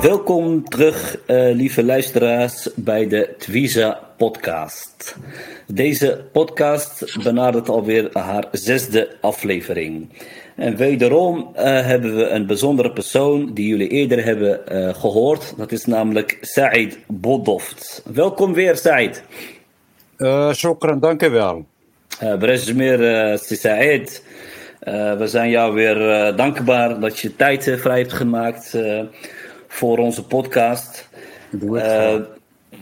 Welkom terug, uh, lieve luisteraars, bij de Twiza podcast. Deze podcast benadert alweer haar zesde aflevering. En wederom uh, hebben we een bijzondere persoon die jullie eerder hebben uh, gehoord. Dat is namelijk Said Bodoft. Welkom weer, Said. Uh, shukran, dankjewel. Uh, Brezmir Said. we zijn jou weer dankbaar dat je tijd vrij hebt gemaakt voor onze podcast. Uh,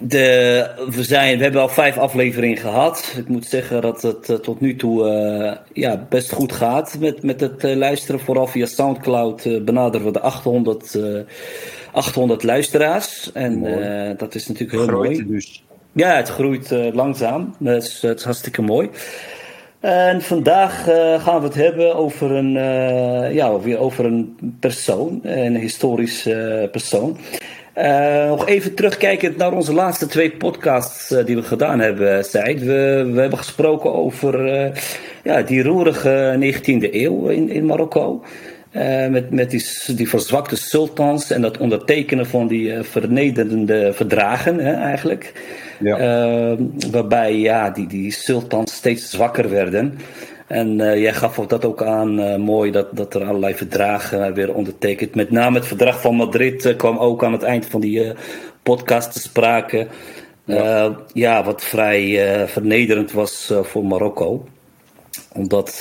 de, we, zijn, we hebben al vijf afleveringen gehad. Ik moet zeggen dat het uh, tot nu toe uh, ja, best goed gaat met, met het luisteren. Vooral via Soundcloud benaderen we de 800, 800 luisteraars. En dat is natuurlijk heel mooi. Dus. Ja, het groeit langzaam. Is, dat is hartstikke mooi. En vandaag uh, gaan we het hebben over een, uh, ja, weer over een persoon, een historisch uh, persoon. nog even terugkijkend naar onze laatste twee podcasts die we gedaan hebben, Said. We, we hebben gesproken over ja, die roerige 19e eeuw in, in Marokko. met met die, die verzwakte sultans en dat ondertekenen van die vernederende verdragen hè, eigenlijk. Ja. Uh, waarbij ja, die, die sultans steeds zwakker werden. En uh, jij gaf dat ook aan, uh, mooi, dat, dat er allerlei verdragen weer ondertekend. Met name het verdrag van Madrid kwam ook aan het eind van die podcast te sprake. Ja. ja. wat vrij vernederend was voor Marokko. Omdat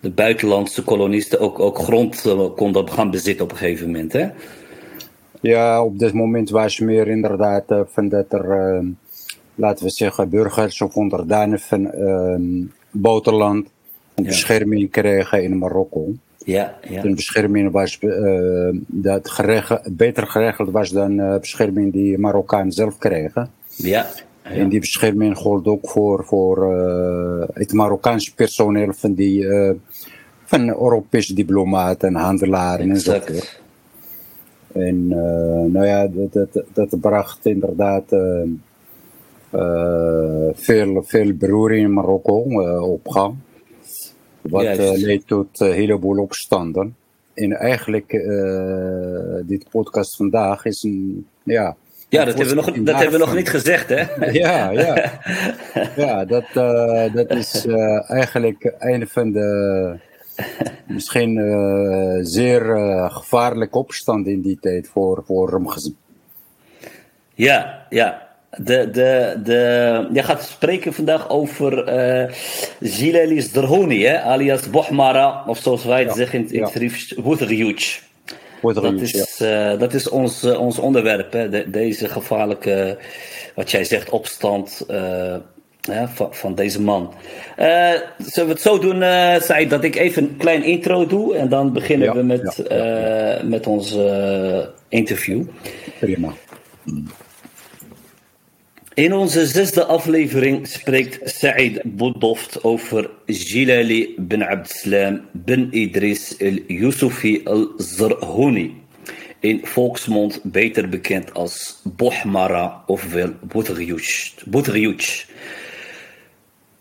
de buitenlandse kolonisten ook, ook grond konden gaan bezitten op een gegeven moment. Hè? Ja, op dit moment was meer inderdaad van dat er laten we zeggen, burgers of onderdanen van uh, buitenland een ja. bescherming kregen in Marokko. Ja, ja. De bescherming was uh, dat geregeld, beter geregeld was dan uh, bescherming die Marokkaan zelf kregen. Ja. ja. En die bescherming gold ook voor, voor uh, het Marokkaanse personeel van die van Europese diplomaten en handelaren exact. en zo. En nou ja, dat, dat, dat bracht inderdaad uh, veel, veel beroering in Marokko uh, op gang. Wat uh, leidt tot een heleboel opstanden. En eigenlijk, dit podcast vandaag is een, ja... Ja, dat hebben, we nog, dat hebben we nog niet gezegd, hè? ja, ja. ja, dat, dat is eigenlijk een van de misschien zeer gevaarlijke opstanden in die tijd voor, voor. Ja, ja. De, de, de, je gaat spreken vandaag over uh, Zilali Zdrahoni, alias Bohmara, of zoals wij het ja, zeggen in het ja. Dat is, ja. uh, dat is ons, uh, ons onderwerp, hè? De, deze gevaarlijke, wat jij zegt, opstand uh, van, van, deze man. zullen we het zo doen, uh, dat ik even een klein intro doe en dan beginnen we met, met ons interview. Prima. In onze zesde aflevering spreekt Said Boudoft over Jilali bin Abdeslam bin Idris el-Yusufi al-Zarhuni. In volksmond beter bekend als Bohmara ofwel Boutryuch.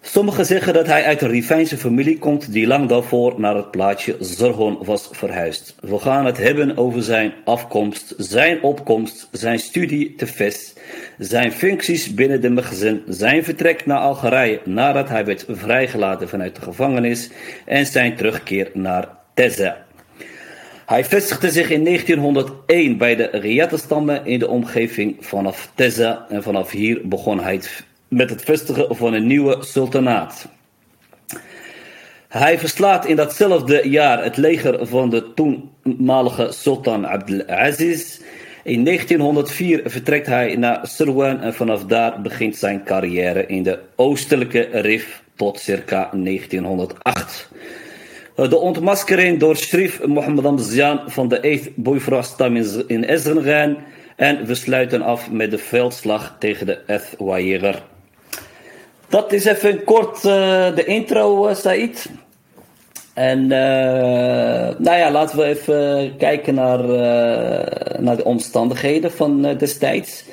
Sommigen zeggen dat hij uit een Rivijnse familie komt die lang daarvoor naar het plaatsje Zorgon was verhuisd. We gaan het hebben over zijn afkomst, zijn opkomst, zijn studie te Ves, zijn functies binnen de magazin, zijn vertrek naar Algerije nadat hij werd vrijgelaten vanuit de gevangenis en zijn terugkeer naar Tezza. Hij vestigde zich in 1901 bij de Riyadh-stammen in de omgeving vanaf Tezza en vanaf hier begon hij met het vestigen van een nieuwe sultanaat. Hij verslaat in datzelfde jaar het leger van de toenmalige sultan Abdelaziz. In 1904 vertrekt hij naar Sirwan en vanaf daar begint zijn carrière in de oostelijke Rif tot circa 1908. de ontmaskering door Shrif Mohammed Amzian van de 8th Boyfrostam in Ezrengaan. En we sluiten af met de veldslag tegen de Ethwayeger. Dat is even kort uh, de intro, uh, Said. En uh, nou ja, laten we even kijken naar, naar de omstandigheden van destijds.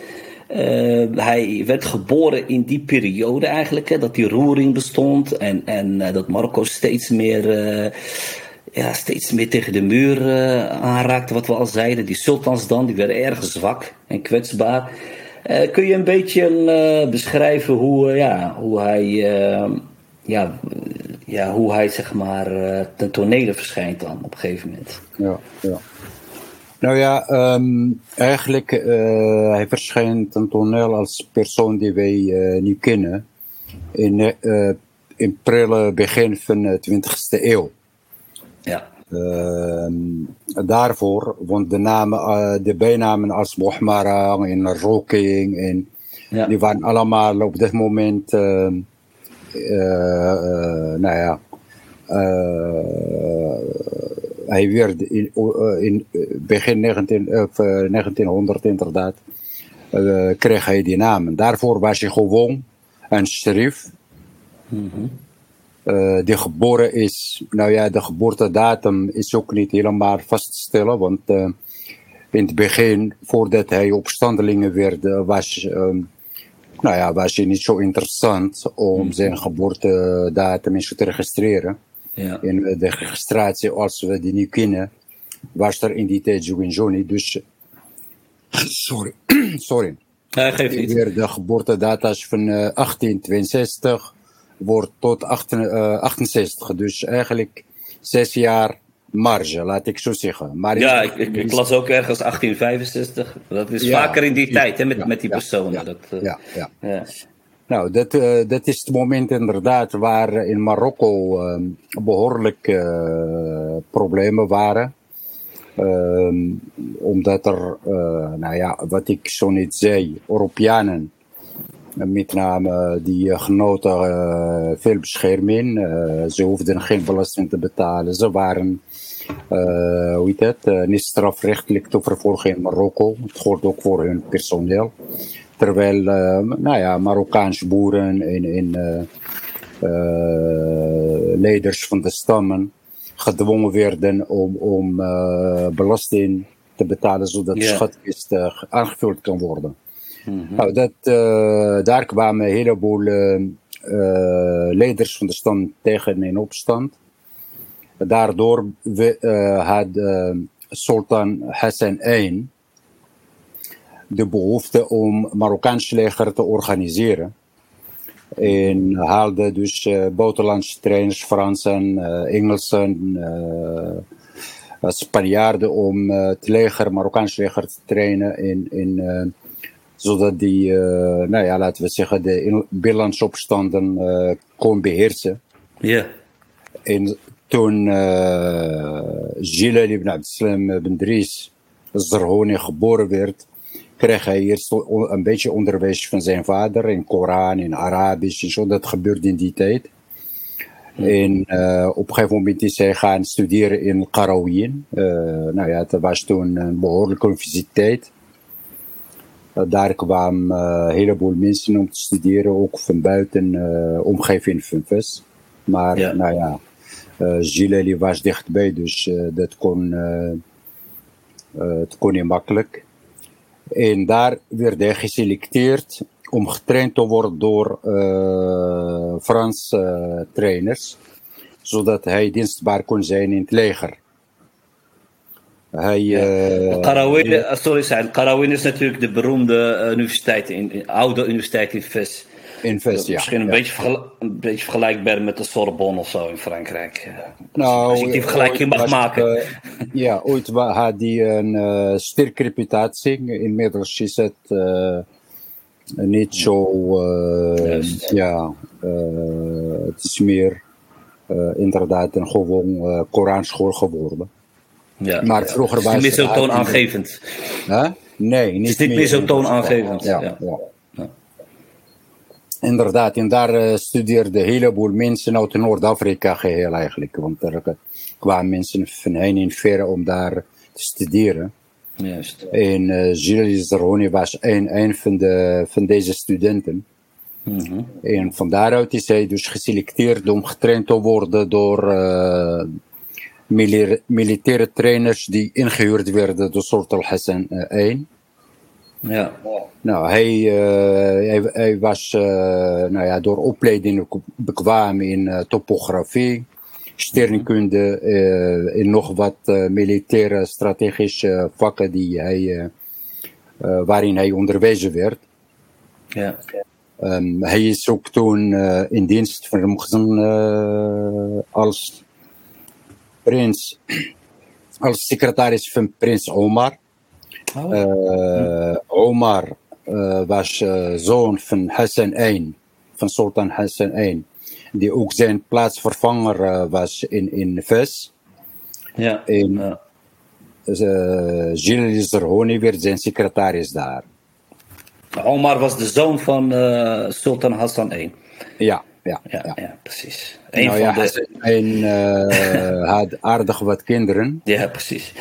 hij werd geboren in die periode eigenlijk, hè, dat die roering bestond en, en dat Marokko steeds meer ja, steeds meer tegen de muur aanraakte, wat we al zeiden. Die sultans dan, die werden erg zwak en kwetsbaar. Uh, kun je een beetje uh, beschrijven hoe, ja, hoe hij, ja, ja, hoe hij zeg maar ten tonele verschijnt dan op een gegeven moment? Ja, ja. Nou ja, um, eigenlijk hij verschijnt ten toneel als persoon die wij nu kennen in, in prille begin van de 20e eeuw. Ja. Uh, daarvoor, want de, namen, uh, de bijnamen als Mohmara en Roking, en, ja. die waren allemaal op dit moment, uh, nou ja, hij werd in, in begin 19, 1900 inderdaad, kreeg hij die namen. Daarvoor was hij gewoon een sheriff. Mm -hmm. Uh, die geboren is, nou ja, de geboortedatum is ook niet helemaal vast te stellen, want uh, in het begin, voordat hij opstandelingen werd, uh, was, um, nou ja, was het niet zo interessant om mm. zijn geboortedatum eens te registreren. Ja. En de registratie, als we die nu kennen, was er in die tijd sowieso niet. Dus, sorry, sorry. Ja, geef niet. De geboortedata's van 1862 wordt tot 68. Eh, dus eigenlijk zes jaar marge, laat ik zo zeggen. Maar ja, ik, ik, ik, las ook ergens 1865. Dat is vaker in die tijd, hè, met, met die personen. Ja, dat, uh, ja, ja. Nou, dat, uh, dat is het moment inderdaad waar in Marokko uh, behoorlijk problemen waren. Ehm, omdat er, nou ja, wat ik zo niet zei, Europeanen met name die eh, genoten uh, veel bescherming. Uh, ze hoefden geen belasting te betalen. Ze waren, hoe heet het, niet strafrechtelijk te vervolgen in Marokko. Het gold ook voor hun personeel. Terwijl, nou ja, Marokkaanse boeren en, en leiders van de stammen gedwongen werden om, om belasting te betalen zodat de schatkist aangevuld kan worden. Mhm. Nou, dat, uh, daar kwamen een heleboel uh, leiders van de stand tegen in opstand. Daardoor we, had Sultan Hassan I de behoefte om Marokkaans leger te organiseren. En haalde dus buitenlandse trainers, Fransen, Engelsen, Spanjaarden om het leger, Marokkaans leger te trainen in, in zodat die, uh, nou ja, laten we zeggen, de binnenlandse opstanden uh, kon beheersen. Ja. En toen uh, Gilles ibn Abdeslam ibn Dries Zarhoni geboren werd, kreeg hij eerst een beetje onderwijs van zijn vader in Koran, in Arabisch en zo. Dat gebeurde in die tijd. En uh, op een gegeven moment is hij gaan studeren in Qarawiyyin. Uh, nou ja, dat was toen een behoorlijke universiteit. Uh, daar kwamen uh, een heleboel mensen om te studeren, ook van buiten uh, omgeving van VES. Maar ja. nou ja, Gilles was dichtbij, dus dat kon, het kon niet makkelijk. En daar werd hij geselecteerd om getraind te worden door Franse trainers, zodat hij dienstbaar kon zijn in het leger. Hij, uh, Qarawin, uh, sorry zijn, Qarawin is natuurlijk de beroemde uh, universiteit, in, in, oude universiteit in Fes. In Fes, ja. Misschien een, ja. Beetje een beetje vergelijkbaar met de Sorbonne of zo in Frankrijk. Nou, als ik die vergelijking mag maken. Uh, ja, ooit had hij een uh, sterke reputatie. Inmiddels is het uh, niet zo. ja, het is meer inderdaad een gewoon Koranschool geworden. Ja, maar vroeger was het. niet meer zo toonaangevend. Huh? Nee, niet het is niet meer, meer zo toonaangevend. Ja. Inderdaad, en daar uh, studeerden een heleboel mensen uit Noord-Afrika geheel eigenlijk. Want er kwamen mensen van heen en ver om daar te studeren. Juist. En uh, was een, een van, de, van deze studenten. Mm En van daaruit is hij dus geselecteerd om getraind te worden door uh, militaire trainers die ingehuurd werden door Sultan Hassan I. Ja. Nou, hij, uh, hij, hij, was uh, nou ja, door opleiding bekwaam in uh, topografie, sterrenkunde en nog wat militaire strategische vakken die hij, waarin hij onderwezen werd. Ja. Um, hij is ook toen in dienst van Ramgazan als prins, als secretaris van prins Omar. Oh. Uh, Omar uh, was uh, zoon van Hassan I, van Sultan Hassan I, die ook zijn plaatsvervanger was in, in Fes. Ja. En ja. Gilles Zerhoni werd zijn secretaris daar. Omar was de zoon van Sultan Hassan I. Ja. Ja, ja, ja. ja precies. Een nou, van ja, de... En had aardig wat kinderen. Ja, precies.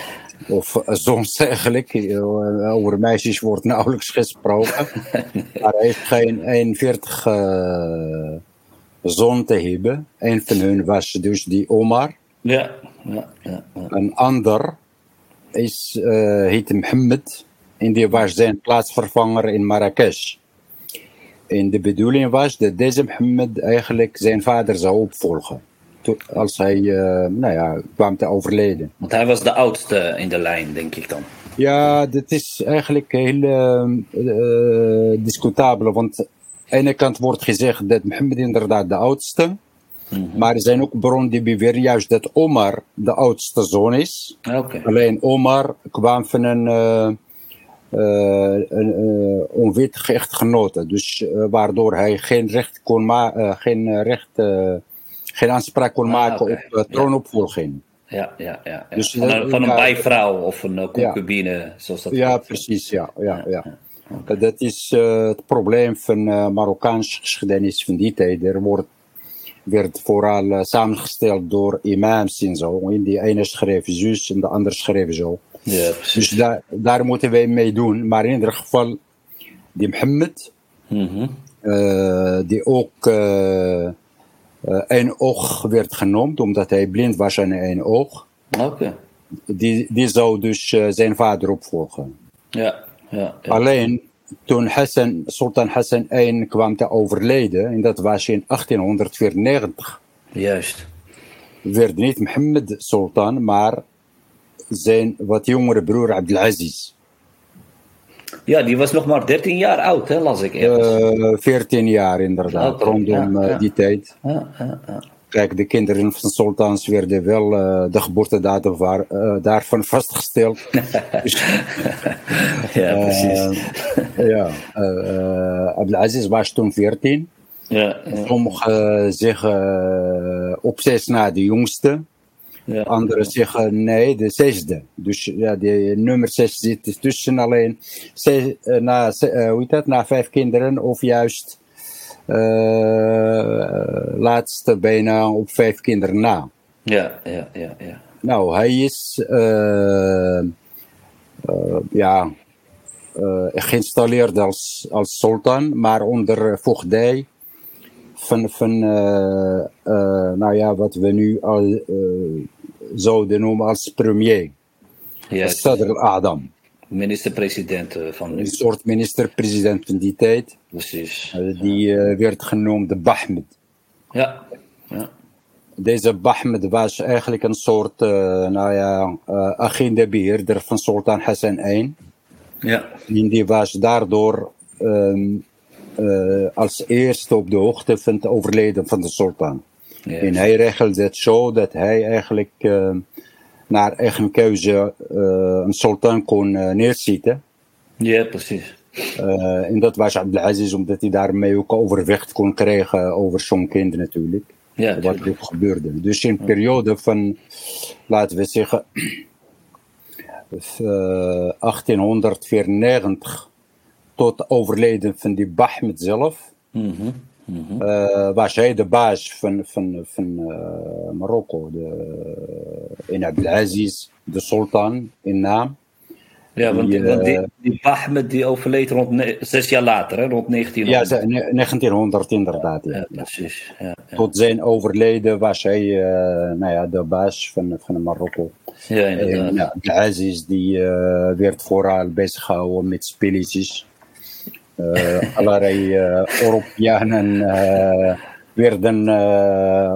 Of soms eigenlijk, over meisjes wordt nauwelijks gesproken. maar hij heeft geen 41 uh, zoon te hebben. Een van hun was dus die Omar. Ja, ja, ja. Een ander is, uh, heet Mohammed. En die was zijn plaatsvervanger in Marrakesh. En de bedoeling was dat deze Mohammed eigenlijk zijn vader zou opvolgen als hij uh, nou ja, kwam te overleden. Want hij was de oudste in de lijn, denk ik dan. Ja, dat is eigenlijk heel uh, discutabel. Want aan de ene kant wordt gezegd dat Mohammed inderdaad de oudste. Mm -hmm. Maar er zijn ook bronnen die beweren juist dat Omar de oudste zoon is. Okay. Alleen Omar kwam van een, een onwettige echtgenote. Dus waardoor hij geen recht kon maken, geen recht geen aanspraak kon maken ah, okay. op uh, troonopvolging. Ja, ja, ja. ja. Dus, van een, van een ja, bijvrouw of een uh, concubine, ja. zoals dat Ja, heet. precies, ja. ja, ja. Okay. Dat is uh, het probleem van Marokkaanse geschiedenis van die tijd. Er wordt, werd vooral samengesteld door imams en zo. En die ene schreef zus en de andere schreef zo. Ja. Dus daar, daar moeten wij mee doen. Maar in ieder geval, die Mohammed, mm -hmm. die ook uh, één oog werd genoemd, omdat hij blind was aan één oog. Oké. Okay. Die, die zou dus zijn vader opvolgen. Ja, ja, ja. Alleen toen Hassan, Sultan Hassan I kwam te overlijden, en dat was in 1894. Juist. Werd niet Mohammed Sultan, maar zijn wat jongere broer Abdelaziz. Ja, die was nog maar 13 jaar oud, hè, las ik ergens. Uh, 14 jaar inderdaad, rondom ja, ja. die tijd. Ja, ja, ja. Kijk, de kinderen van sultans werden wel uh, de geboortedatum waar, uh, daarvan vastgesteld. ja, precies. Ja, Abdelaziz was toen 14. Ja, ja. Sommigen zeggen op zes na de jongste. Ja. Anderen zeggen nee, de zesde. Dus ja, de nummer zes zit tussen alleen zes, na, hoe heet dat, na vijf kinderen of juist uh, laatste bijna op vijf kinderen na. Ja, ja, ja. ja. Nou, hij is uh, uh, ja, geïnstalleerd als, als sultan, maar onder voogdij van, van nou ja, wat we nu al zouden noemen als premier. Yes. Sadr al-Adam. Minister-president van. Een soort minister-president van die tijd. Precies. Die werd genoemd Bahmed. Ja. ja. Deze Bahmed was eigenlijk een soort uh, nou ja, uh, agendabeheerder van Sultan Hassan I. Ja. En die was daardoor um, als eerste op de hoogte van het overleden van de sultan. Yes. En hij regelde het zo dat hij eigenlijk naar eigen keuze een sultan kon neerzitten. Ja, precies. En dat was Abdelaziz, omdat hij daarmee ook overwicht kon krijgen over zo'n kind natuurlijk. Ja, wat ook gebeurde. Dus in een periode van, laten we zeggen, uh, 1894 tot overleden van die Bahmed zelf, mm -hmm. Mm was hij de baas van, van, van Marokko, de, in Abdelaziz, de sultan in naam. Ja, want die, want die, die Ahmed die overleed rond zes jaar later, hè, rond 1900. Ja, 1900 inderdaad. Ja, ja precies. Ja, ja. Tot zijn overleden was hij uh, nou ja, de baas van, van Marokko. Ja, inderdaad. En, Aziz die werd vooral bezig gehouden met spelletjes. Uh, allerlei Europeanen werden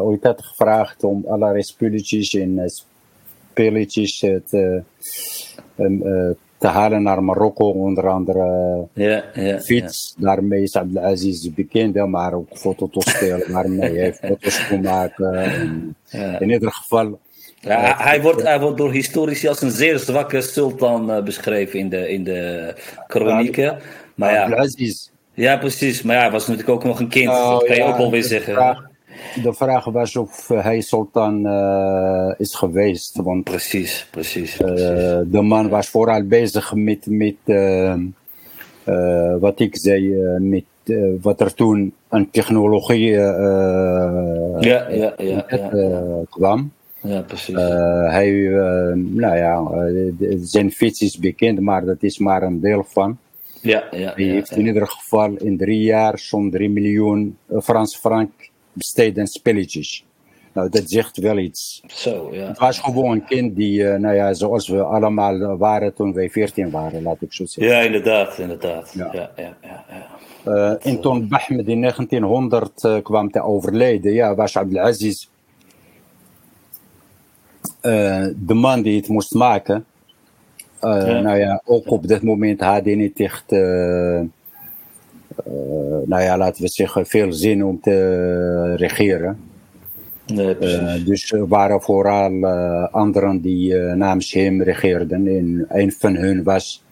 ooit dat gevraagd om allerlei spulletjes en spelletjes te te halen naar Marokko, onder andere ja, ja, fiets. Daarmee is Abdelaziz bekend, maar ook fototoestel waarmee hij heeft foto's kon maken. In ieder geval. Ja, hij, wordt, hij wordt door historici als een zeer zwakke sultan beschreven in de, in de chronieken. Maar ja, Abdelaziz. Ja, precies. Maar ja, hij was natuurlijk ook nog een kind. Oh, dat kan je ook wel weer zeggen de vraag was of hij sultan uh, is geweest. Want, precies, precies. Uh, de man was vooral bezig met, met uh, wat ik zei, met wat er toen aan technologie ja, ja, ja, ja, kwam. Ja, precies. hij, nou ja, zijn fiets is bekend, maar dat is maar een deel van. Ja, ja, hij heeft in ieder geval in drie jaar zo'n 3 miljoen Frans frank besteed aan spelletjes. Nou, dat zegt wel iets. Zo, ja. Het was gewoon een kind die, uh, nou ja, zoals we allemaal waren toen wij 14 waren, laat ik zo zeggen. Ja, inderdaad, inderdaad. Ja, ja, ja. ja, ja. Uh, en toen Bahmed in 1900 uh, kwam te overlijden, ja, was Abdelaziz de man die het moest maken. Ja. Nou ja, ook op dat moment had hij niet echt uh, nou ja, laten we zeggen, veel zin om te regeren. Nee, uh, dus er waren vooral uh, anderen die namens hem regeerden. En een van hun was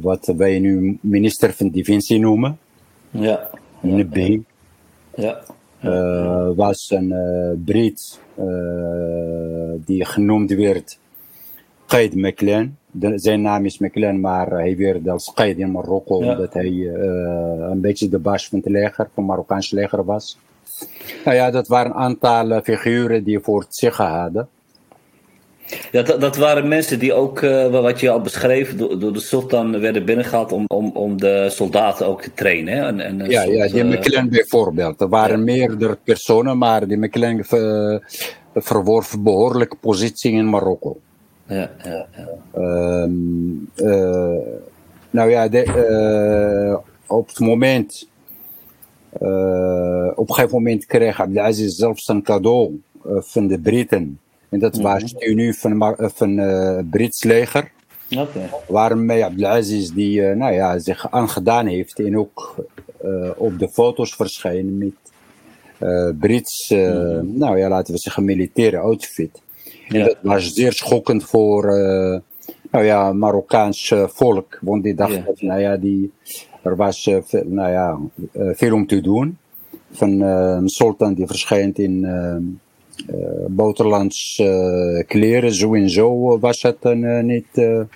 wat wij nu minister van Defensie noemen. Ja. Nabi. Ja. ja. was een Brit die genoemd werd Qaid McLean zijn naam is McLean, maar hij werd als qaid in Marokko, omdat hij uh, een beetje de baas van het leger, van het Marokkaans leger was. Nou ja, dat waren een aantal figuren die voor het zeggen hadden. Ja, dat, dat waren mensen die ook, uh, wat je al beschreef, door, door de sultan werden binnengehaald om, om, om de soldaten ook te trainen. Hè? En, en ja, soort, ja, die McLean bijvoorbeeld. Er waren ja. meerdere personen, maar die McLean uh, verworf behoorlijke positie in Marokko ja, ja. Um, uh, nou ja, de, uh, op het moment, uh, op een gegeven moment kreeg Abdelaziz zelfs een cadeau van de Britten. En dat mm -hmm. was nu van, van het Brits leger. Okay. Waarmee Abdelaziz die, nou ja, zich aangedaan heeft en ook op de foto's verschijnen met Brits, mm -hmm. nou ja, laten we zeggen, militaire outfit. En dat was zeer schokkend voor uh, nou ja, Marokkaans uh, volk. Want die dachten, nou ja, die, er was uh, veel, nou ja, veel om te doen. Van een sultan die verschijnt in buitenlands kleren. Zo en zo was het een, niet,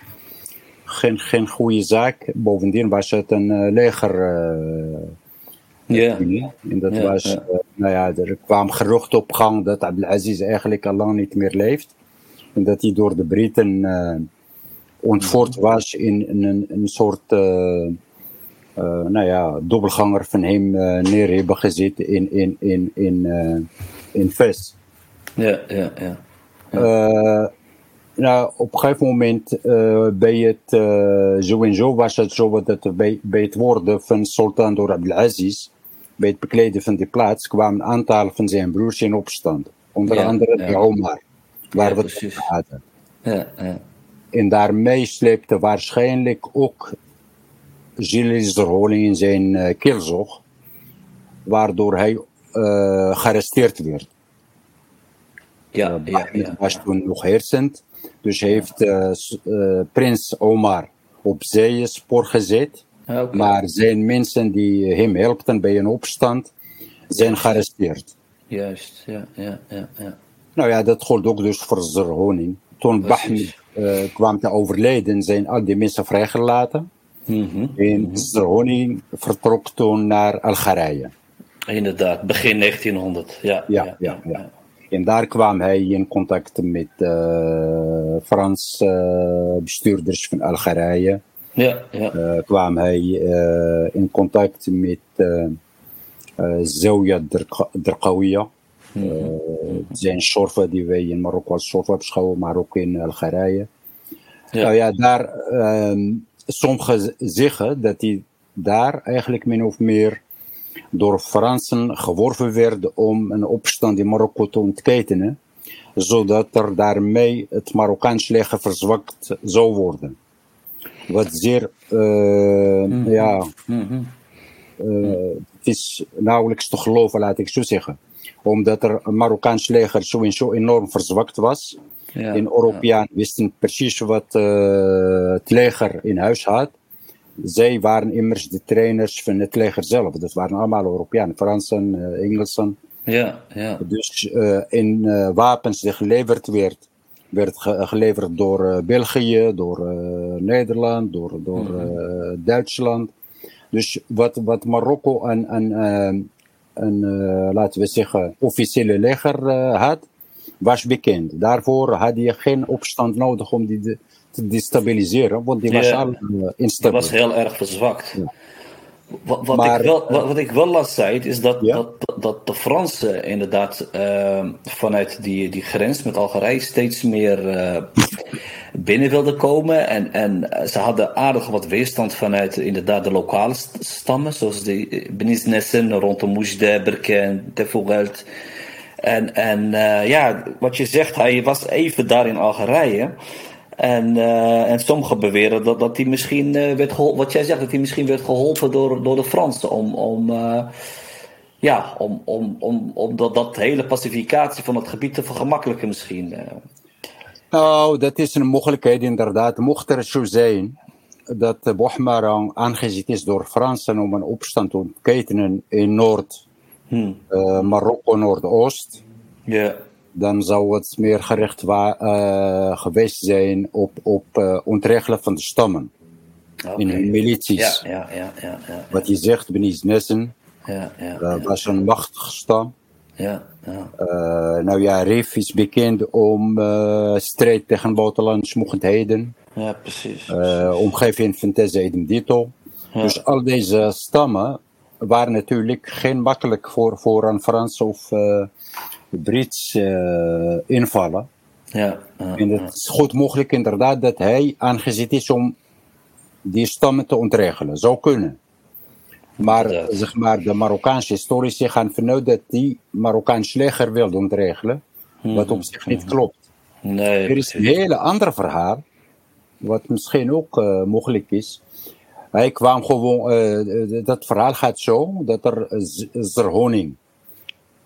geen, geen goede zaak. Bovendien was het een leger. Ja. En dat was, ja. Uh, nou ja, er kwam gerucht op gang dat Abdelaziz eigenlijk al lang niet meer leeft. En dat hij door de Britten uh, ontvoerd was in, in een, een, soort, uh, nou ja, dubbelganger van hem neer hebben gezet in, in, in, in, in Ves. Ja, ja, ja. ja. nou, op een gegeven moment bij het, zo en zo was het zo dat bij, bij het worden van Sultan door Abdelaziz bij het bekleden van die plaats kwamen een aantal van zijn broers in opstand. Onder Ja, andere ja. de Omar, waar we het over hadden. En daarmee sleepte waarschijnlijk ook zielsverholing in zijn uh, keelzog, waardoor hij uh, gearresteerd werd. Ja, ja, Ahmed ja. was toen nog heersend, dus hij heeft prins Omar op zeespoor gezet. Maar zijn mensen die hem helpten bij een opstand, zijn gearresteerd. Juist, ja, ja, ja, ja. Nou ja, dat gold ook dus voor Zerhoning. Toen. Bahmed uh, kwam te overlijden, zijn al die mensen vrijgelaten. Mhm. En Zerhoning vertrok toen naar Algerije. Inderdaad, begin 1900. Ja, ja, ja. ja, En daar kwam hij in contact met uh, Frans uh, bestuurders van Algerije. Ja, ja. Uh, kwam hij in contact met Zawia Derqawiya. Het zijn soorten die wij in Marokko als soorten beschouwen, maar ook in Algerije. Ja. Nou ja, daar, ehm, sommigen zeggen dat hij daar eigenlijk min of meer door Fransen geworven werd om een opstand in Marokko te ontketenen, zodat er daarmee het Marokkaans leger verzwakt zou worden. Wat zeer, uh, ja, mm uh, het is nauwelijks te geloven, laat ik zo zeggen. Omdat er een Marokkaans leger sowieso enorm verzwakt was. Ja, en Europeanen ja. wisten precies wat uh, het leger in huis had zij waren immers de trainers van het leger zelf. Dat waren allemaal Europeanen, Fransen, Engelsen. Ja, ja. Dus uh, in uh, wapens die geleverd werd, werd ge geleverd door België, door Nederland, door, door mm -hmm. Duitsland. Dus wat, wat Marokko een, een, een laten we zeggen, officiële leger had, was bekend. Daarvoor had je geen opstand nodig om die te destabiliseren, want die was al uh, Die was heel erg verzwakt. Wat, wat, ik wel, wat, wat, ik wel last zei, is dat, dat, dat de Fransen inderdaad uh, vanuit die, die grens met Algerije steeds meer uh, binnen wilden komen. En, en ze hadden aardig wat weerstand vanuit inderdaad de lokale stammen, zoals de Benisnessen rondom Moujde, Berken, Tefougelt. En, en ja, wat je zegt, hij was even daar in Algerije. En, uh, en sommigen beweren dat, dat hij misschien uh, werd geholpen, wat jij zegt, dat hij misschien werd geholpen door, door de Fransen om, om, uh, ja, om, om, om, om dat, dat hele pacificatie van het gebied te vergemakkelijken misschien. Nou, dat is een mogelijkheid inderdaad. Mocht er zo zijn dat Bohmarang aangezet is door Fransen om een opstand te ontketenen in Noord, hmm. Marokko, Noordoost. Ja dan zou het meer gericht uh, geweest zijn op, op uh, ontregelen van de stammen. Okay. In hun milities. Ja, ja, ja, ja, ja, Wat je zegt, Beniz Nessen, ja, ja, uh, was een machtige stam. Ja, ja. nou ja, Rif is bekend om strijd tegen buitenlandse mogendheden. Ja, precies. precies. omgeving van Teze Dito. Dus al deze stammen waren natuurlijk geen makkelijk voor, voor een Frans of Brits uh, invallen. Ja, en het is goed mogelijk inderdaad dat hij aangezet is om die stammen te ontregelen. Zou kunnen. Maar, zeg maar de Marokkaanse historici gaan vanuit dat die Marokkaanse leger wilde ontregelen. Wat op zich niet klopt. Nee, er is een hele ander verhaal, wat misschien ook uh, mogelijk is. Hij kwam gewoon, uh, dat verhaal gaat zo, dat er Zerhoning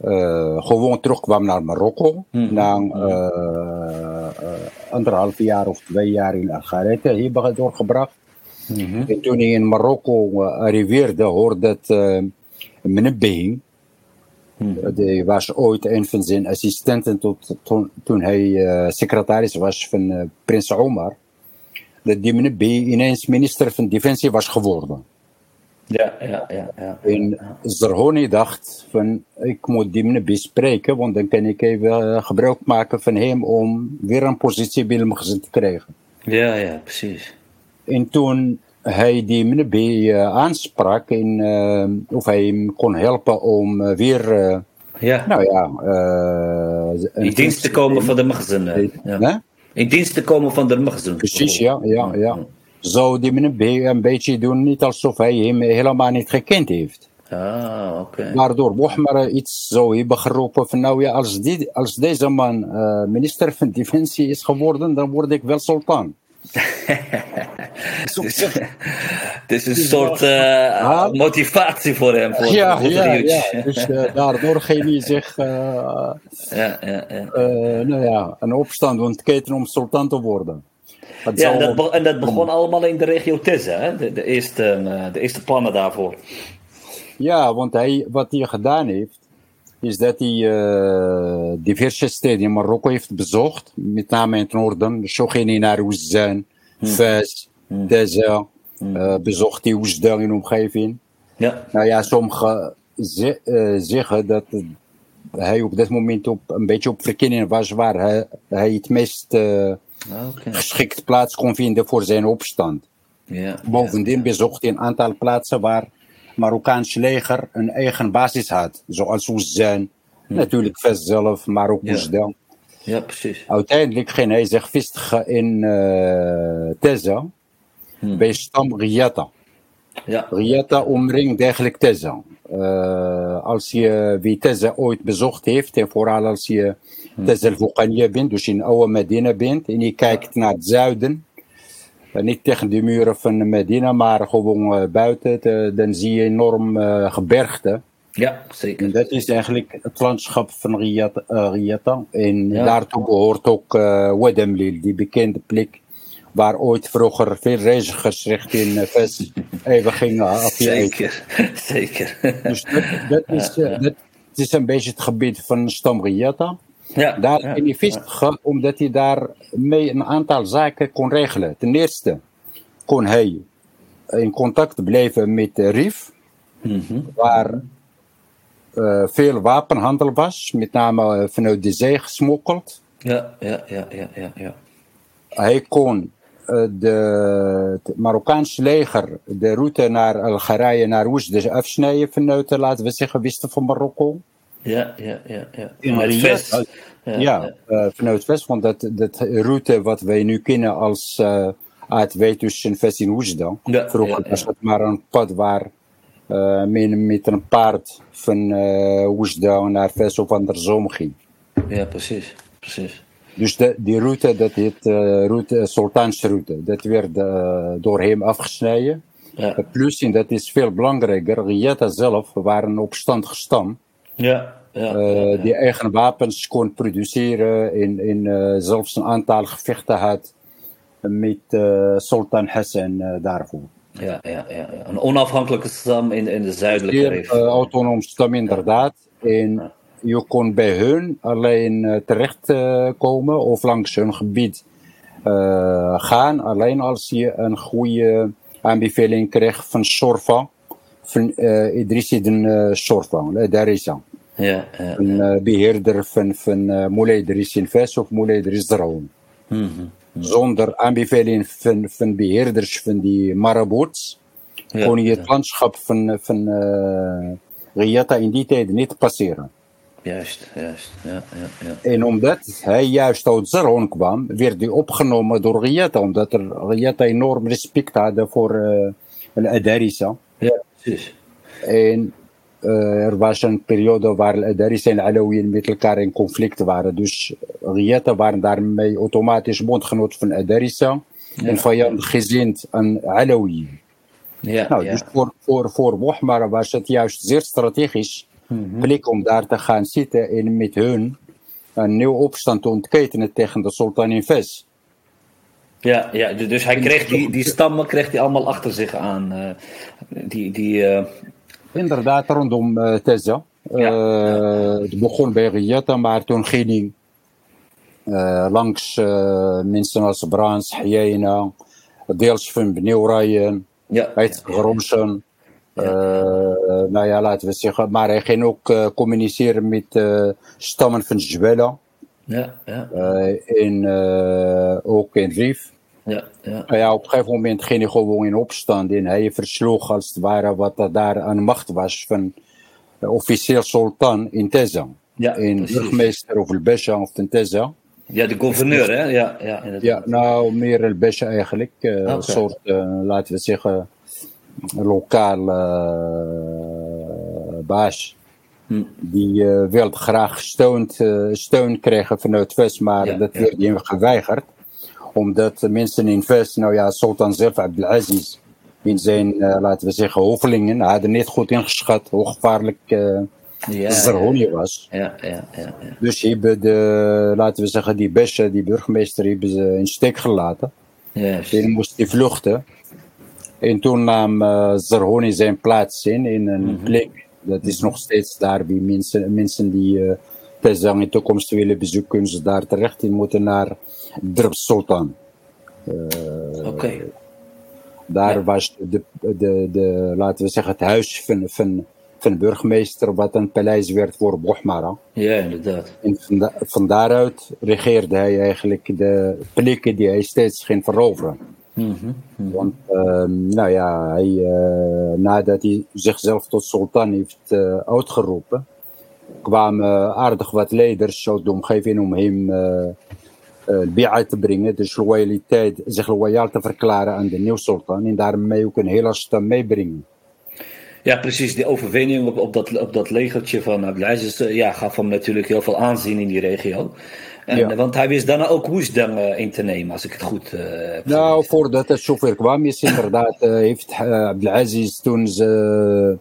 uh, gewoon terugkwam naar Marokko. Mm. Na uh, anderhalf jaar of twee jaar in Algerije hebben doorgebracht. Mm -hmm. En toen hij in Marokko arriveerde, hoorde dat uh. Mm -hmm. Die was ooit een van zijn assistenten tot, toen, toen hij secretaris was van prins Omar. Dat die Mnebbehing ineens minister van Defensie was geworden. Ja, ja, ja. ja. En Zerhoni dacht van, ik moet die bespreken, want dan kan ik even eh, gebruik maken van hem om weer een positie bij hem te krijgen. Ja, ja, precies. En toen hij die meneer uh, aansprak en uh, of hij hem kon helpen om uh, weer, ja. nou ja, in dienst te komen van de magazine. Ja. In dienst te komen van de magazine. Precies, ja, ja, ja zou die meneer een beetje doen, niet alsof hij hem helemaal niet gekend heeft. Ah, oké. Okay. Waardoor Bohmar iets zou hebben geroepen van nou ja, als, die, als deze man uh, minister van Defensie is geworden, dan word ik wel sultan. het is een soort uh, motivatie voor hem. Voor, ja, voor ja, ja, dus uh, daardoor ging hij zich ja, ja, ja. nou ja, een opstand ontketen om sultan te worden ja, en dat, en dat, begon allemaal in de regio Tisse, hè? De, de, eerste, eh, de eerste plannen daarvoor. Ja, want hij, wat hij gedaan heeft, is dat hij uh, diverse steden in Marokko heeft bezocht, met name in het noorden, Shogini naar Oezan, hmm. Fez, hmm. hmm. uh, bezocht hij Oezdan in omgeving. Ja. Nou ja, sommige zeggen dat hij op dat moment op, een beetje op verkenning was waar hij, hij het meest geschikt plaats kon vinden voor zijn opstand. Ja, Bovendien bezocht hij een aantal plaatsen waar het Marokkaanse leger een eigen basis had. Zoals Oezan, hm. natuurlijk Vest zelf, maar ook. Ja, precies. Uiteindelijk ging hij zich vestigen in uh, Teza, hm. bij stam Riyata. Ja. Omringt eigenlijk Teza. Uh, als je wie Teza ooit bezocht heeft, en vooral als je hm. Teza al bent, dus in oude Medina bent, en je kijkt naar het zuiden, niet tegen de muren van Medina, maar gewoon buiten, dan zie je enorm gebergte. Ja, zeker. En dat is eigenlijk het landschap van Riyata. Riyata. En daartoe behoort ook uh, Wedemlil, die bekende plek waar ooit vroeger veel reizigers richting uh, Ves even gingen Zeker, zeker. Dus dat, dat is, uh, dat is een beetje het gebied van Stamriata. Ja, daar ja, ben hij vestigen omdat hij daar mee een aantal zaken kon regelen. Ten eerste kon hij in contact blijven met de RIF, mm -hmm. waar uh, veel wapenhandel was, met name vanuit de zee gesmokkeld. Ja, ja, ja, ja, ja. ja. Hij kon uh, de, het Marokkaanse leger de route naar Algerije, naar Oesde afsnijden vanuit, laten we zeggen, westen van Marokko. Ja, ja, ja. ja. In het West. Ja, ja uh, vanuit West, want dat, dat route wat wij nu kennen als uh, A2 tussen Vest en Oesda. Ja, Vroeger was het maar een pad waar uh, men met een paard van uh, Oesda naar Vest of andersom ging. Ja, precies. precies. Dus de, die route, dat heet uh, route, Sultansroute, dat werd uh, door hem afgesneden. Ja. Plus, en dat is veel belangrijker, Riyadh zelf waren op stand gestam. Ja. Ja, uh, Die eigen wapens kon produceren en, en zelfs een aantal gevechten had met Sultan Hassan daarvoor. Ja, ja, ja, een onafhankelijke stam in, in de zuidelijke regio. Uh, autonoom stam, inderdaad. En je kon bij hun alleen terechtkomen of langs hun gebied gaan, alleen als je een goede aanbeveling kreeg van Sorfa, van Idris ibn Sorfa, daar is hij. Ja, ja, een beheerder van, van uh, Moulay Idris in Fes of Moulay Idris Draoun. Mm -hmm zonder aanbeveling van, van beheerders van die marabouts, ja, kon je het landschap van, van uh, Riyata in die tijd niet passeren. Juist, juist. Ja, ja, ja. En omdat hij juist uit Zaron kwam, werd hij opgenomen door Riyata, omdat er Riyata enorm respect had voor uh, Adarisa. Ja, precies. En er was een periode waar Adaris en Alawiyin met elkaar in conflict waren. Dus Riyata waren daarmee automatisch bondgenoot van Adarisa. Ja. En vijandig gezind aan Alawiyin. Ja, nou, ja. Dus voor, voor, voor was het juist zeer strategisch mm -hmm. plek om daar te gaan zitten en met hun een nieuwe opstand te ontketenen tegen de sultan in Fes. Ja, ja, dus hij kreeg die, die stammen kreeg hij allemaal achter zich aan. Uh, die, die, uh, Inderdaad, rondom uh, Teza. Ja. Uh, het begon bij Riyadh, maar toen ging hij uh, langs mensen als Brans, Hayena, deels van Bneuwrijen, ja. Uitgeronsen. Ja. nou ja, laten we zeggen. Maar hij ging ook communiceren met stammen van Jbella. Ja, ja. in, ook in Rif. Ja, ja. Nou ja, op een gegeven moment ging hij gewoon in opstand en hij versloeg als het ware wat er daar aan macht was van de officieel sultan in Teza. Ja, in burgemeester of el Besha of Teza. Ja, de gouverneur, hè? Ja, ja, ja nou, meer el Besha eigenlijk. Uh, okay. Een soort, uh, laten we zeggen, lokaal uh, baas. Hm. Die uh, wilde graag steun, steun krijgen vanuit West, maar ja, dat werd hem geweigerd omdat mensen in Vest, nou ja, Sultan zelf Abdelaziz, in zijn, uh, laten we zeggen, hovelingen, hadden niet goed ingeschat hoe gevaarlijk uh, ja, was. Ja, ja, ja, ja. Dus hebben de, laten we zeggen, die Besha, die burgemeester, hebben ze in steek gelaten. Yes. En moest hij vluchten. En toen nam uh, Zarhoni zijn plaats in, in een mm -hmm. plek. Dat is nog steeds daar bij mensen, mensen die uh, Pezang in de toekomst willen bezoeken, kunnen ze daar terecht. Die moeten naar Drb Sultan. Uh, Oké. Daar ja. was de, de, de, laten we zeggen, het huis van, van van burgemeester, wat een paleis werd voor Bochmara. Ja, inderdaad. En van, van daaruit regeerde hij eigenlijk de plekken die hij steeds ging veroveren. Mhm, mhm. Want, ehm, nou ja, hij, eh, nadat hij zichzelf tot sultan heeft eh, uitgeroepen, kwamen aardig wat leiders uit de omgeving om hem eh eh, bi'a te brengen, dus loyaliteit, zich loyaal te verklaren aan de nieuwe sultan en daarmee ook een hele stem meebrengen. Ja, precies. Die overwinning op, op, dat, op dat legertje van Abdelaziz eh, ja, gaf hem natuurlijk heel veel aanzien in die regio. En, Ja. Want hij wist daarna ook Woesdang eh, in te nemen, als ik het goed eh heb Nou, voordat het zover kwam, is inderdaad, eh, heeft eh, Abdelaziz toen ze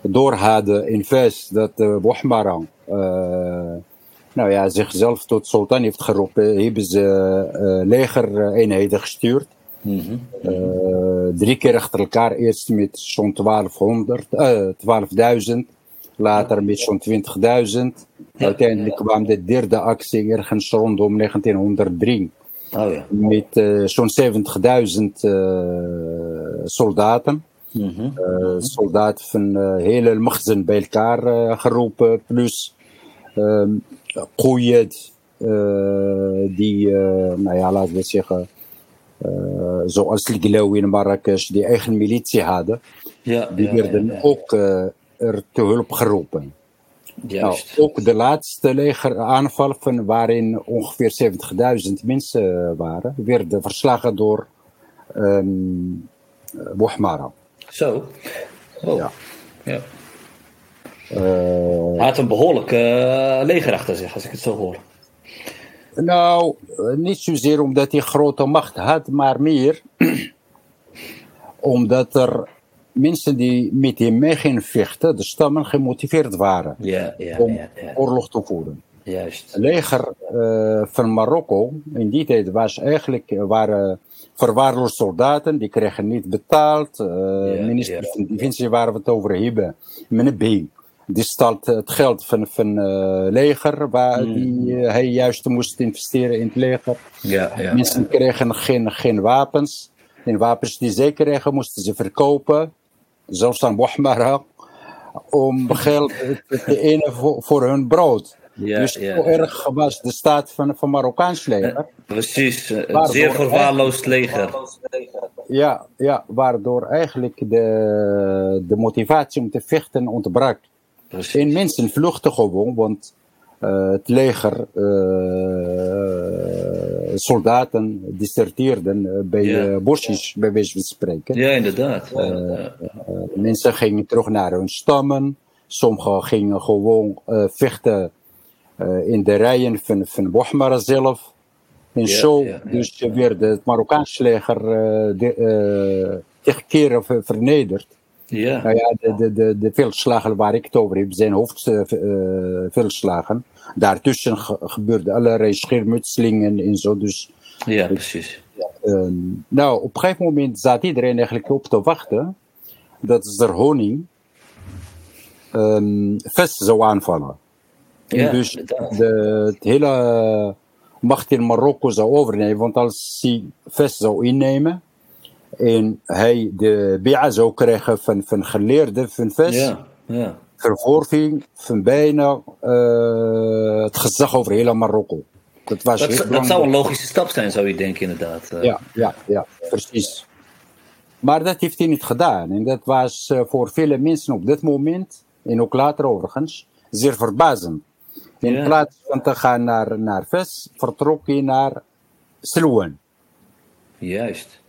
door hadden in Fes dat uh, Bohmara eh, nou ja, zichzelf tot sultan heeft geroepen, hebben ze eh, legereenheden gestuurd. Eh, drie keer achter elkaar, eerst met zo'n 1200, eh 12.000, later met zo'n 20.000. Uiteindelijk kwam de derde actie ergens rondom 1903 Oh ja. met eh, zo'n 70.000 eh, soldaten. Mhm. Eh, soldaten van eh hele machten bij elkaar eh, geroepen, plus ehm Qoyed, eh, die, eh, nou ja, laten we zeggen, eh, zoals Liglawi in Marrakesh, die eigen militie hadden, Ja, die ja, werden ja, ook eh, er te hulp geroepen. Nou, ook de laatste legeraanval, van waarin ongeveer 70.000 mensen eh, waren, werden verslagen door Bohmara. Zo. Oh. Ja. Ja. Eh, Hij had een behoorlijk eh, leger achter zich, als ik het zo hoor. nou, eh, niet zozeer omdat hij grote macht had, maar meer omdat er mensen die met hem mee gingen vechten, de stammen, gemotiveerd waren Ja, ja, om ja, oorlog te voeren. Juist. Het leger van Marokko in die tijd was eigenlijk waren verwaarloosde soldaten, die kregen niet betaald. Ja, minister van Defensie waar we het over hebben, meneer B. Die stelt het geld van van eh, leger waar Mm. die, eh, hij juist moest investeren in het leger. Ja, ja. Mensen kregen geen, geen wapens. En wapens die zij kregen moesten ze verkopen, zelfs aan Bohmara, om geld te innen voor, voor hun brood. Ja, dus ja, ja. erg was de staat van van Marokkaans leger. Precies. eh, Een Waardoor zeer verwaarloosd leger. Ja, ja, waardoor eigenlijk de, de motivatie om te vechten ontbrak. En mensen vluchten gewoon, want eh, het leger, eh, soldaten deserteerden eh, bij Ja. bosjes, bij wijze van spreken. Ja, inderdaad. Ja. Mensen gingen terug naar hun stammen. Sommigen gingen gewoon vechten in de rijen van, van Bohmara zelf. En Ja, zo ja, ja. dus werd het Marokkaanse leger eh, de, eh, tegen keren ver- vernederd. Ja. Nou ja, de, de, de, de veldslagen waar ik het over heb, zijn hoofdveldslagen. Daartussen ge- gebeurde allerlei schermutselingen en zo. Dus ja, precies. Ehm, nou, op een gegeven moment zat iedereen eigenlijk op te wachten dat er honing ehm vest zou aanvallen. En Ja, dus inderdaad. de, het hele macht in Marokko zou overnemen. Want als hij vest zou innemen en hij de BA zou krijgen van, van geleerden van vest, Ja, ja. verworving van bijna eh, het gezag over heel Marokko. Dat was Dat, zou een logische stap zijn, zou je denken, inderdaad. Eh, Ja, ja, ja, precies. Maar dat heeft hij niet gedaan. En dat was eh, voor vele mensen op dit moment, en ook later overigens, zeer verbazend. In Ja. plaats van te gaan naar, naar Ves, vertrok hij naar Silwan. Juist.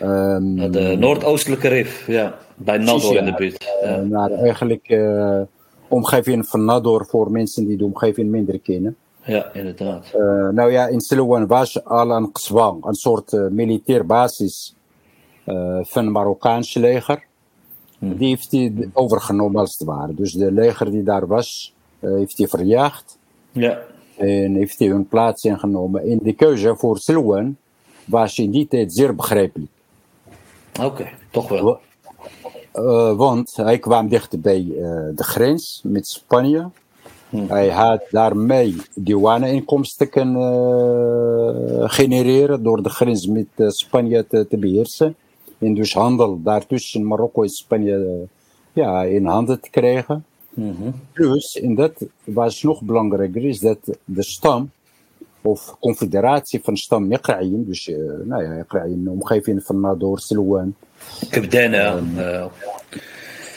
Naar de noordoostelijke rif, ja. Bij Nador in de buurt. eh, Ja. naar eigenlijk eh omgeving van Nador voor mensen die de omgeving minder kennen. ja, inderdaad. Eh, nou ja, in Silwan was al een Qswa, een soort militair basis eh, van het Marokkaanse leger. Die heeft hij overgenomen als het ware. Dus de leger die daar was, heeft hij verjaagd Ja, en heeft hij hun plaats ingenomen. En de keuze voor Silwan was in die tijd zeer begrijpelijk. Oké, toch wel. Eh, want hij kwam dichter bij eh, de grens met Spanje. Hij had daarmee douane-inkomsten kunnen eh, genereren door de grens met Spanje te, te beheersen. En dus handel daartussen Marokko en Spanje ja, in handen te krijgen. Mhm. Plus, en dat was nog belangrijker, is dat de stam, of confederatie van stam Iqra'in, dus uh, nou ja, Iqra'in, omgeving van Nador, Silwan. Kebdena.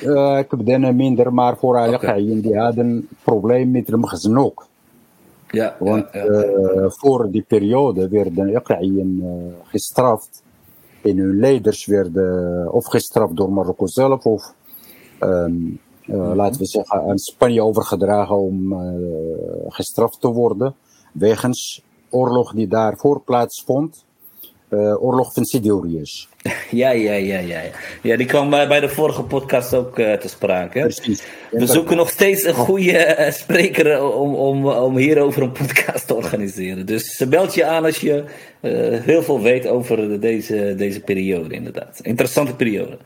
Uh, minder, maar vooral okay. Die hadden een probleem met de Mghazn ook. Ja, Want ja, ja. Uh, voor die periode werden Iqra'in uh, gestraft en hun leiders werden of gestraft door Marokko zelf of um, uh, mm-hmm. laten we zeggen aan Spanje overgedragen om gestraft te worden wegens oorlog die daarvoor plaatsvond. oorlog van Sidorius. Ja, ja, ja, ja. Ja, die kwam bij, bij de vorige podcast ook uh, te sprake. Precies. We zoeken nog steeds een goede uh, spreker om, om, om hierover een podcast te organiseren. Dus belt je aan als je uh, heel veel weet over deze, deze periode, inderdaad. Interessante periode.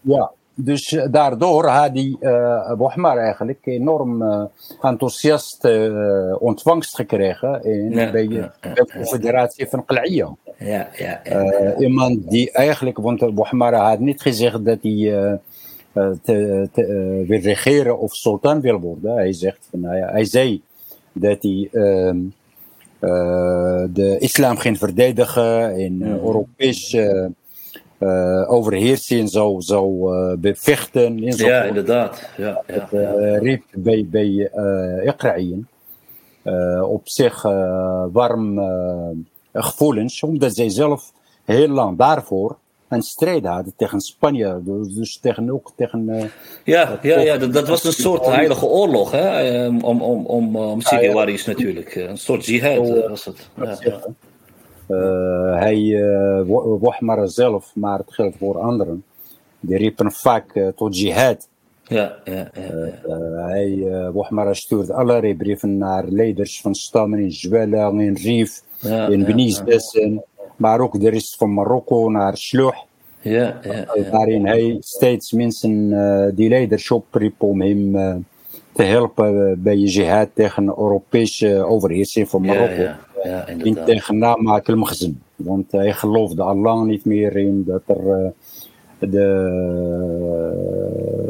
Ja, dus daardoor had die uh, eigenlijk enorm uh, enthousiast uh, ontvangst gekregen in, ja, bij ja, de Confederatie van Qal'iyya. Ja, ja, ja. iemand die eigenlijk, want Bohmar had niet gezegd dat hij te, te, wil regeren of sultan wil worden. Hij zegt, nou ja, hij zei dat hij ehm, de islam ging verdedigen in mm. Europees uh, overheersing zou, zou uh, bevechten. En zo ja, inderdaad. Ja, ja, het uh, riep bij, bij op zich warm gevoelens, omdat zij zelf heel lang daarvoor een strijd hadden tegen Spanje. Dus, dus tegen, ook tegen. ja, ja, ja dat, dat, was een soort heilige oorlog, hè? om, om, om, om Syriërs ja, natuurlijk. Een soort jihad was het. Ja, ja. Uh, hij, uh, Wahmara zelf, maar het geldt voor anderen, die riepen vaak uh, tot jihad. Ja, ja, ja. ja. hij, Wahmara stuurde allerlei brieven naar leiders van stammen in Zwella, in ja, in Benizdessen, ja, maar ook de rest van Marokko naar Sluh. Ja, ja, Waarin hij steeds mensen die leiders opriep om hem te helpen bij jihad tegen de Europese overheersing van Marokko. Ja, in tegen namaak al-Maghzin. Want hij geloofde al lang niet meer in dat er uh, de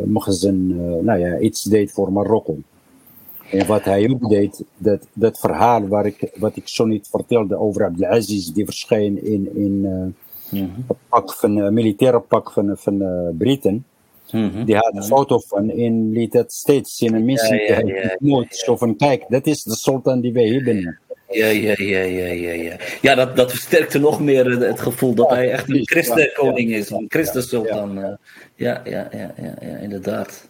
uh, nou ja, iets deed voor Marokko. En wat hij ook deed, dat, dat verhaal waar ik, wat ik zo niet vertelde over Abdelaziz, die verscheen in, in het pak van, militaire pak van, van Britten. Mm-hmm. Die had een foto van en liet dat steeds zien en mensen ja, ja, ja, zo van kijk, dat is de sultan die wij hebben. Ja, ja, ja, ja, ja, ja. Ja, dat, dat versterkte nog meer het gevoel dat hij echt een christenkoning is, een christensultan. Ja, ja, ja, ja, ja, ja, inderdaad.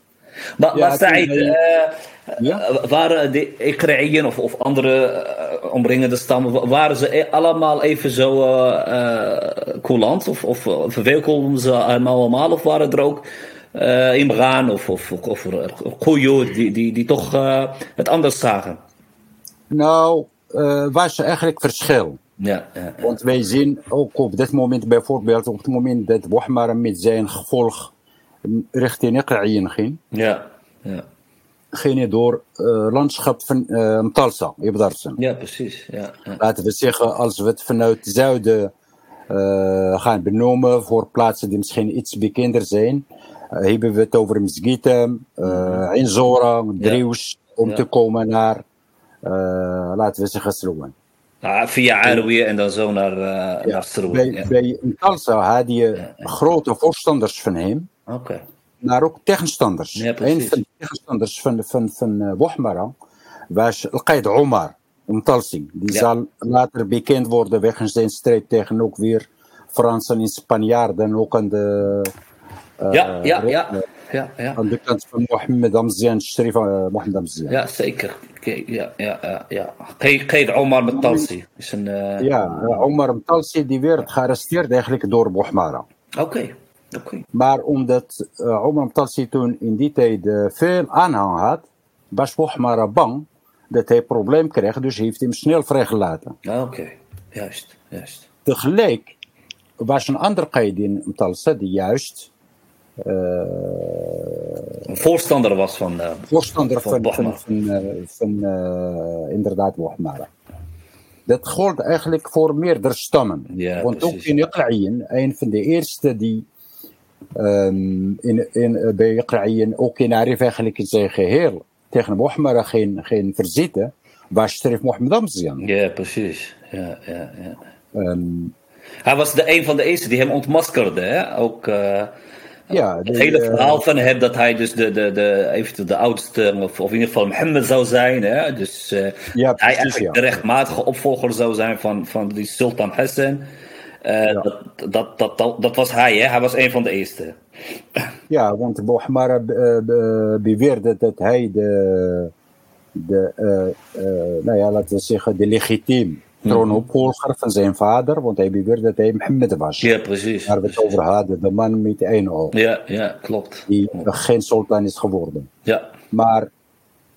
Maar, maar Said, uh, ja? waren de Ikra'ien of, of andere omringende stammen, waren ze allemaal even zo coulant? Of, of verwelkomden ze allemaal? Of waren er ook uh, Imran of, of, of, of die, die, die toch het anders zagen? Nou, uh, was er eigenlijk verschil. Ja, ja, ja, Want wij zien ook op dit moment bijvoorbeeld, op het moment dat Wahmar met zijn gevolg richting Iqra'in ging, ja, ja. ging hij door uh, landschap van uh, Mtalsa, Ibdarsen. Ja, precies. Ja, ja. Laten we zeggen, als we het vanuit het zuiden gaan benoemen voor plaatsen die misschien iets bekender zijn, hebben we het over Mzgita, uh, Inzora, Dreus, om te komen naar laten we zeggen Srouwen. Ah, via Arwi en dan zo naar, uh, ja, naar. Bij, ja. bij had je ja, ja. grote voorstanders van hem, okay. maar ook tegenstanders. Ja, een van de tegenstanders van, van, van Wahmara was Al-Qaid Omar Mtalsi. Die zal later bekend worden wegens zijn strijd tegen ook weer Fransen en Spanjaarden, ook aan de... ja, ja, ja. Ja, ja. Aan de kant van Mohammed Amzian, Sharif Mohammed Amzian. Ja, zeker. Ja, ja, ja. Qaid Omar Mtalsi. Is een, uh... Ja, Omar Mtalsi die werd gearresteerd eigenlijk door Bohmara. Oké. Okay. Maar omdat uh, Omar Mtalsi toen in die tijd uh, veel aanhang had, was Bohmara bang dat hij een probleem kreeg, dus heeft hem snel vrijgelaten. Oké, okay. juist, juist. Tegelijk was een ander Qaidin Mtalsi die juist een voorstander was van. Uh, voorstander van, van, van, van, uh, inderdaad Bohmara. Dat gold eigenlijk voor meerdere stammen. Ja, Want precies. ook in Iqla'in, een van de eerste die um, in, in, bij Iqra'iyen, ook in Arif eigenlijk in zijn geheel, tegen Mohammed geen, geen verzitten, was Sharif Mohammed Amzian. Ja, precies. Ja, ja, ja. Um, hij was de een van de eerste die hem ontmaskerde, hè? Ook... Uh, ja, het hele eh, verhaal van hem dat hij dus de, de, de, eventueel de oudste, of, of in ieder geval Mohammed zou zijn. Hè? Dus uh, ja, hij eigenlijk de rechtmatige opvolger zou zijn van, van die Sultan Hassan. Uh, dat, dat, dat, dat, dat, was hij, hè? hij was een van de eerste. Ja, want Mohammed beweerde dat hij de, de nou ja, laten we zeggen, de legitiem troonopvolger van zijn vader, want hij beweerde dat hij Mohammed was. Ja, precis. Waar we het over hadden, de man met één oog. Ja, ja, klopt. Die geen sultan is geworden. Ja. Maar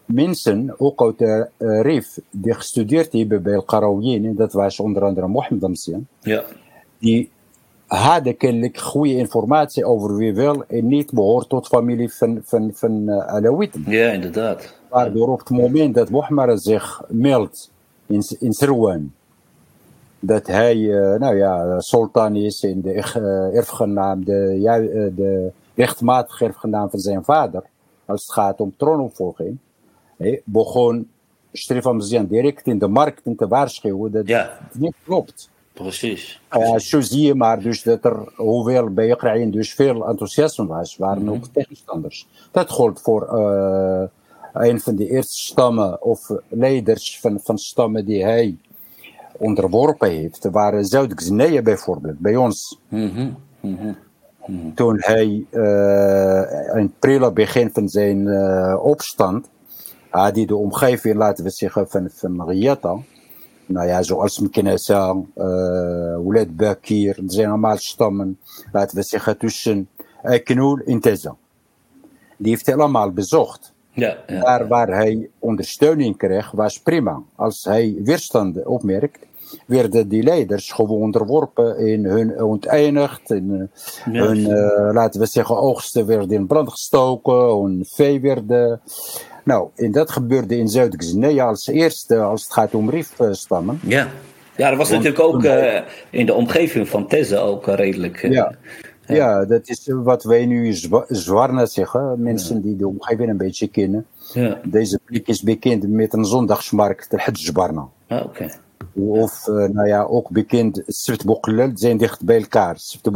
mensen, ook uit de uh, Rif, die gestudeerd hebben bij Al-Qarawiyyin, dat was onder andere Mohammed Amsian, ja. die hadden kennelijk goede informatie over wie wel en niet behoort tot familie van, van, van uh, Alawiten. Ja, inderdaad. Waardoor op het moment dat Mohammed zich meldt in, in Sirwan. Dat hij, uh, nou ja, sultan is in de uh, erfgenaam, de, ja, uh, de rechtmatige erfgenaam van zijn vader. Als het gaat om troonopvolging. Begon Stefan direct in de markten te waarschuwen dat ja. het niet klopt. Precies. Uh, zo zie je maar dus dat er, hoewel bij Oekraïne dus veel enthousiasme was, waren mm -hmm. ook tegenstanders. Dat gold voor uh, een van de eerste stammen of leiders van, van stammen die hij onderworpen heeft, waren Zuid-Guinea bijvoorbeeld, bij ons. Mm -hmm. Toen hij uh, in prille begin van zijn uh, opstand, had hij de omgeving, laten we zeggen, van, van Riyata, nou ja, zoals Mkenessa, uh, Ouled Bakir, dat zijn allemaal stammen, laten we zeggen, tussen Eknoel en Teza. Die heeft hij allemaal bezocht. Ja, ja. Daar waar hij ondersteuning kreeg, was prima. Als hij weerstand opmerkt, werden die leiders gewoon onderworpen in hun onteigend. In, uh, hun, uh, laten we zeggen, oogsten werden in brand gestoken, hun vee werden. Nou, en dat gebeurde in Zuid-Guinea als eerste als het gaat om riefstammen. Ja. ja, dat was Want, natuurlijk ook uh, in de omgeving van Teze ook redelijk. ja. Ja. ja, dat is wat wij nu zwa zwarna zeggen. Mensen ja. die de omgeving een beetje kennen. Ja. Deze plek is bekend met een zondagsmarkt, de Hajjbarna. Ah, oké. Of, uh, nou ja, ook bekend, Sift zijn dicht bij elkaar. Sift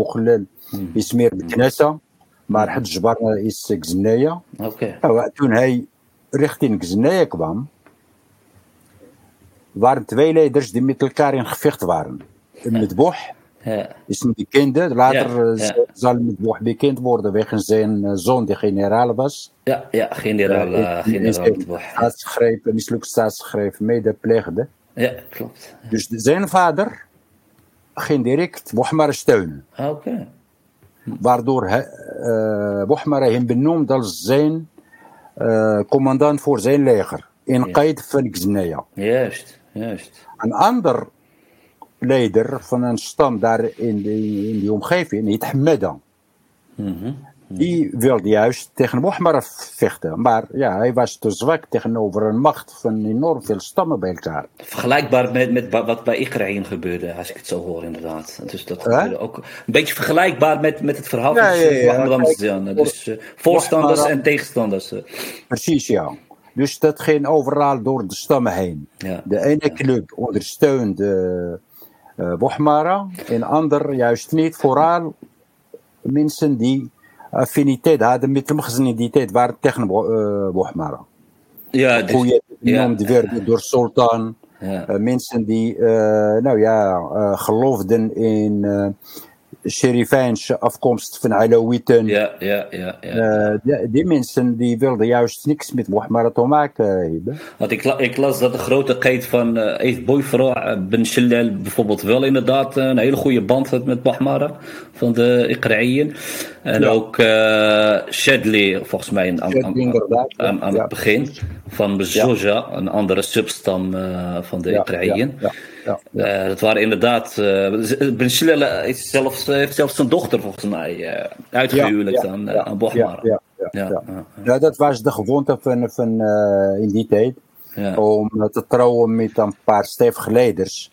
hmm. is meer Knessa, maar Hajjbarna is Gznea. Oké. Nou, toen hij richting Gznea kwam, waren twee leiders die met elkaar in gevecht waren. Met Boh ja. is een bekende. Later ja, ja. zal het bekend worden wegens zijn zoon die generaal was. Ja, ja generaal. Uh, generaal staatsgreep, mislukt staatsgreep medepleegde. Ja, klopt. Dus zijn vader ging direct Bohmar steunen. Oké. Okay. Waardoor hij, uh, hem benoemd als zijn uh, commandant voor zijn leger. In ja. Qaid van. Juist, juist. Een ander leider van een stam daar in, de, in die omgeving, niet Hameda. Mm -hmm. Die wilde juist tegen Mohammed vechten. Maar ja, hij was te zwak tegenover een macht van enorm veel stammen bij elkaar. Vergelijkbaar met, met wat bij Igraïn gebeurde, als ik het zo hoor inderdaad. Dus dat gebeurde ook een beetje vergelijkbaar met, met het verhaal ja, van ja, ja, Dus uh, voorstanders en tegenstanders. Precies, ja. Dus dat ging overal door de stammen heen. De ene club ondersteunde uh, Bohmara en ander juist niet. Vooral mensen die affiniteit hadden met hem in die tijd waren tegen uh, Bohmara. Ja, dus, Hoe je genoemd ja. werden door Sultan. Ja. Uh, mensen die, nou ja, geloofden in Sherifijnse afkomst van Alawiten. Ja, ja, ja. ja. Uh, die, die, mensen die wilden juist niks met Mohammed te maken hebben. Want ik, ik, las dat de grote geit van uh, heeft Boyfra Ben Shillal bijvoorbeeld wel inderdaad een hele goede band had met Mohammed van de Iqraïen. En ja. ook uh, Shadley, volgens mij aan, aan, aan, aan ja. het begin van Bezoja, een andere substam van de ja. Uh, dat waren inderdaad. Uh, Ben heeft zelfs, heeft zelfs zijn dochter volgens mij uitgehuwelijkd aan, aan Bochmar. Ja, dat was de gewoonte van, van in die tijd. Om te trouwen met een paar stevige leiders.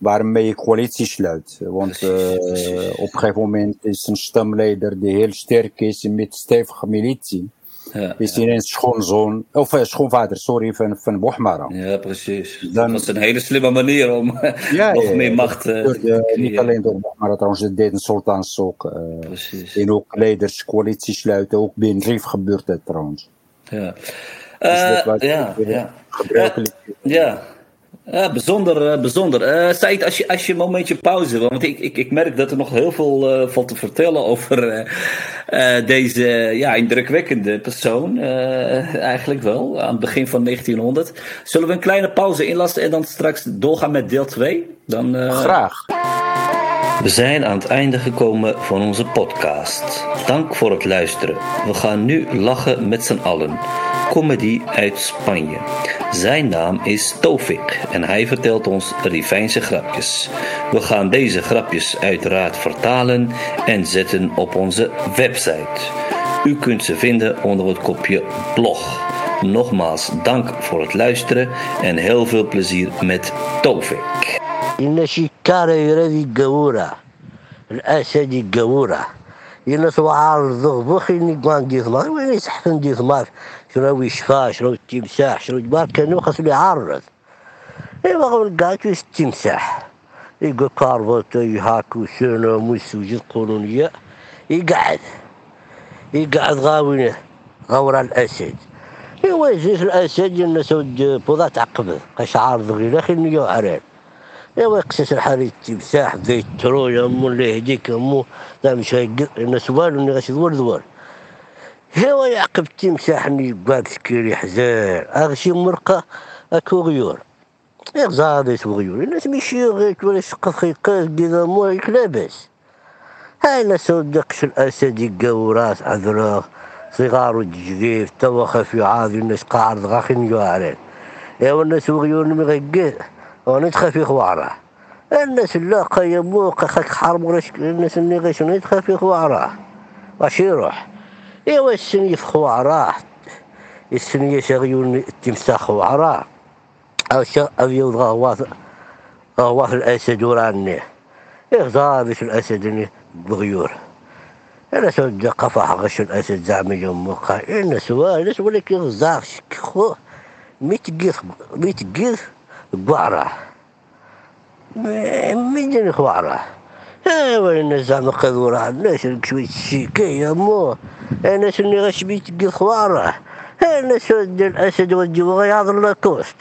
Waarmee je coalitie sluit. Want uh, op een gegeven moment is een stamleider die heel sterk is met stevige militie. Ja, is ja. ineens schoonzoon, of uh, schoonvader, sorry, van, van Bohmara. Ja, precies. Dan, dat is een hele slimme manier om ja, nog meer macht uh, te Niet alleen door Bohmara trouwens, dat deden sultans ook. precies. En ook leiders coalitie sluiten, ook binnen Rif gebeurt dat trouwens. Ja. Dus ja, ja. Gebruikelijk. ja. Ja, bijzonder. Uh, bijzonder. Uh, Said, als je, als je een momentje pauze wil, want ik, ik, ik merk dat er nog heel veel uh, valt te vertellen over deze ja, indrukwekkende persoon. eigenlijk wel, aan het begin van 1900. Zullen we een kleine pauze inlasten en dan straks doorgaan met deel 2? Dan, Graag. We zijn aan het einde gekomen van onze podcast. Dank voor het luisteren. We gaan nu lachen met z'n allen. Comedy uit Spanje. Zijn naam is Tofik en hij vertelt ons Rivijnse grapjes. We gaan deze grapjes uiteraard vertalen en zetten op onze website. U kunt ze vinden onder het kopje blog. Nogmaals dank voor het luisteren en heel veel plezier met Tofik. إن شكارة يرادي الجورة الأسد الجورة إن سوعار الضغبخ إني قوان دي ثمار وين يسحفن دي ثمار شنو شفا شنو التمساح شنو جبار كانوا خاصو يعرض ايوا غنلقاك التمساح؟ يقول كارفوتي هاكو شنو مسوجي قولونية يقعد يقعد غاوينه غورا الأسد. ايوا يجيش الأسد؟ الناس ود بوضا تعقبه قاش عارض غير خير نيو عران ايوا يقصص الحالي التمساح؟ بدا يترو يا مو اللي يهديك مو لا مش الناس والو اللي غاش يدور دور ايوا يعقب التمساح اني باك سكيري حزان اغشي مرقة أكو غيور. يغزاد يسو غيور الناس ماشي غيك ولا شقف خيقاس كذا مو هيك لاباس هاي الناس دقش الاسد يقاو راس عذراغ صغار وجديف توا خفي عاذي الناس قاعد غاخين يوارين ايوا الناس غيور مغيقين ونتخفي خوارة الناس لا قيمو خاك حرب الناس اللي غيش نتخفي خوارة واش يروح. إيوا السنية في خوعراه السنية شغيون التمساح خوعراه أو شغ أو يوض غواث غواث الأسد وراني. إيه بيش الأسد بغيور. أنا سود قفاح غش الأسد زعما موقع أنا إيه، سوالس ولكن غزار شكخو ميتقيث ميتقيث قعراه ميدن خوعراه ايوا زعما قذورة عندناش شوية يا مو. أنا سني غش بيت خوارة؟ أنا سود الأسد والجو غياض اللاكوست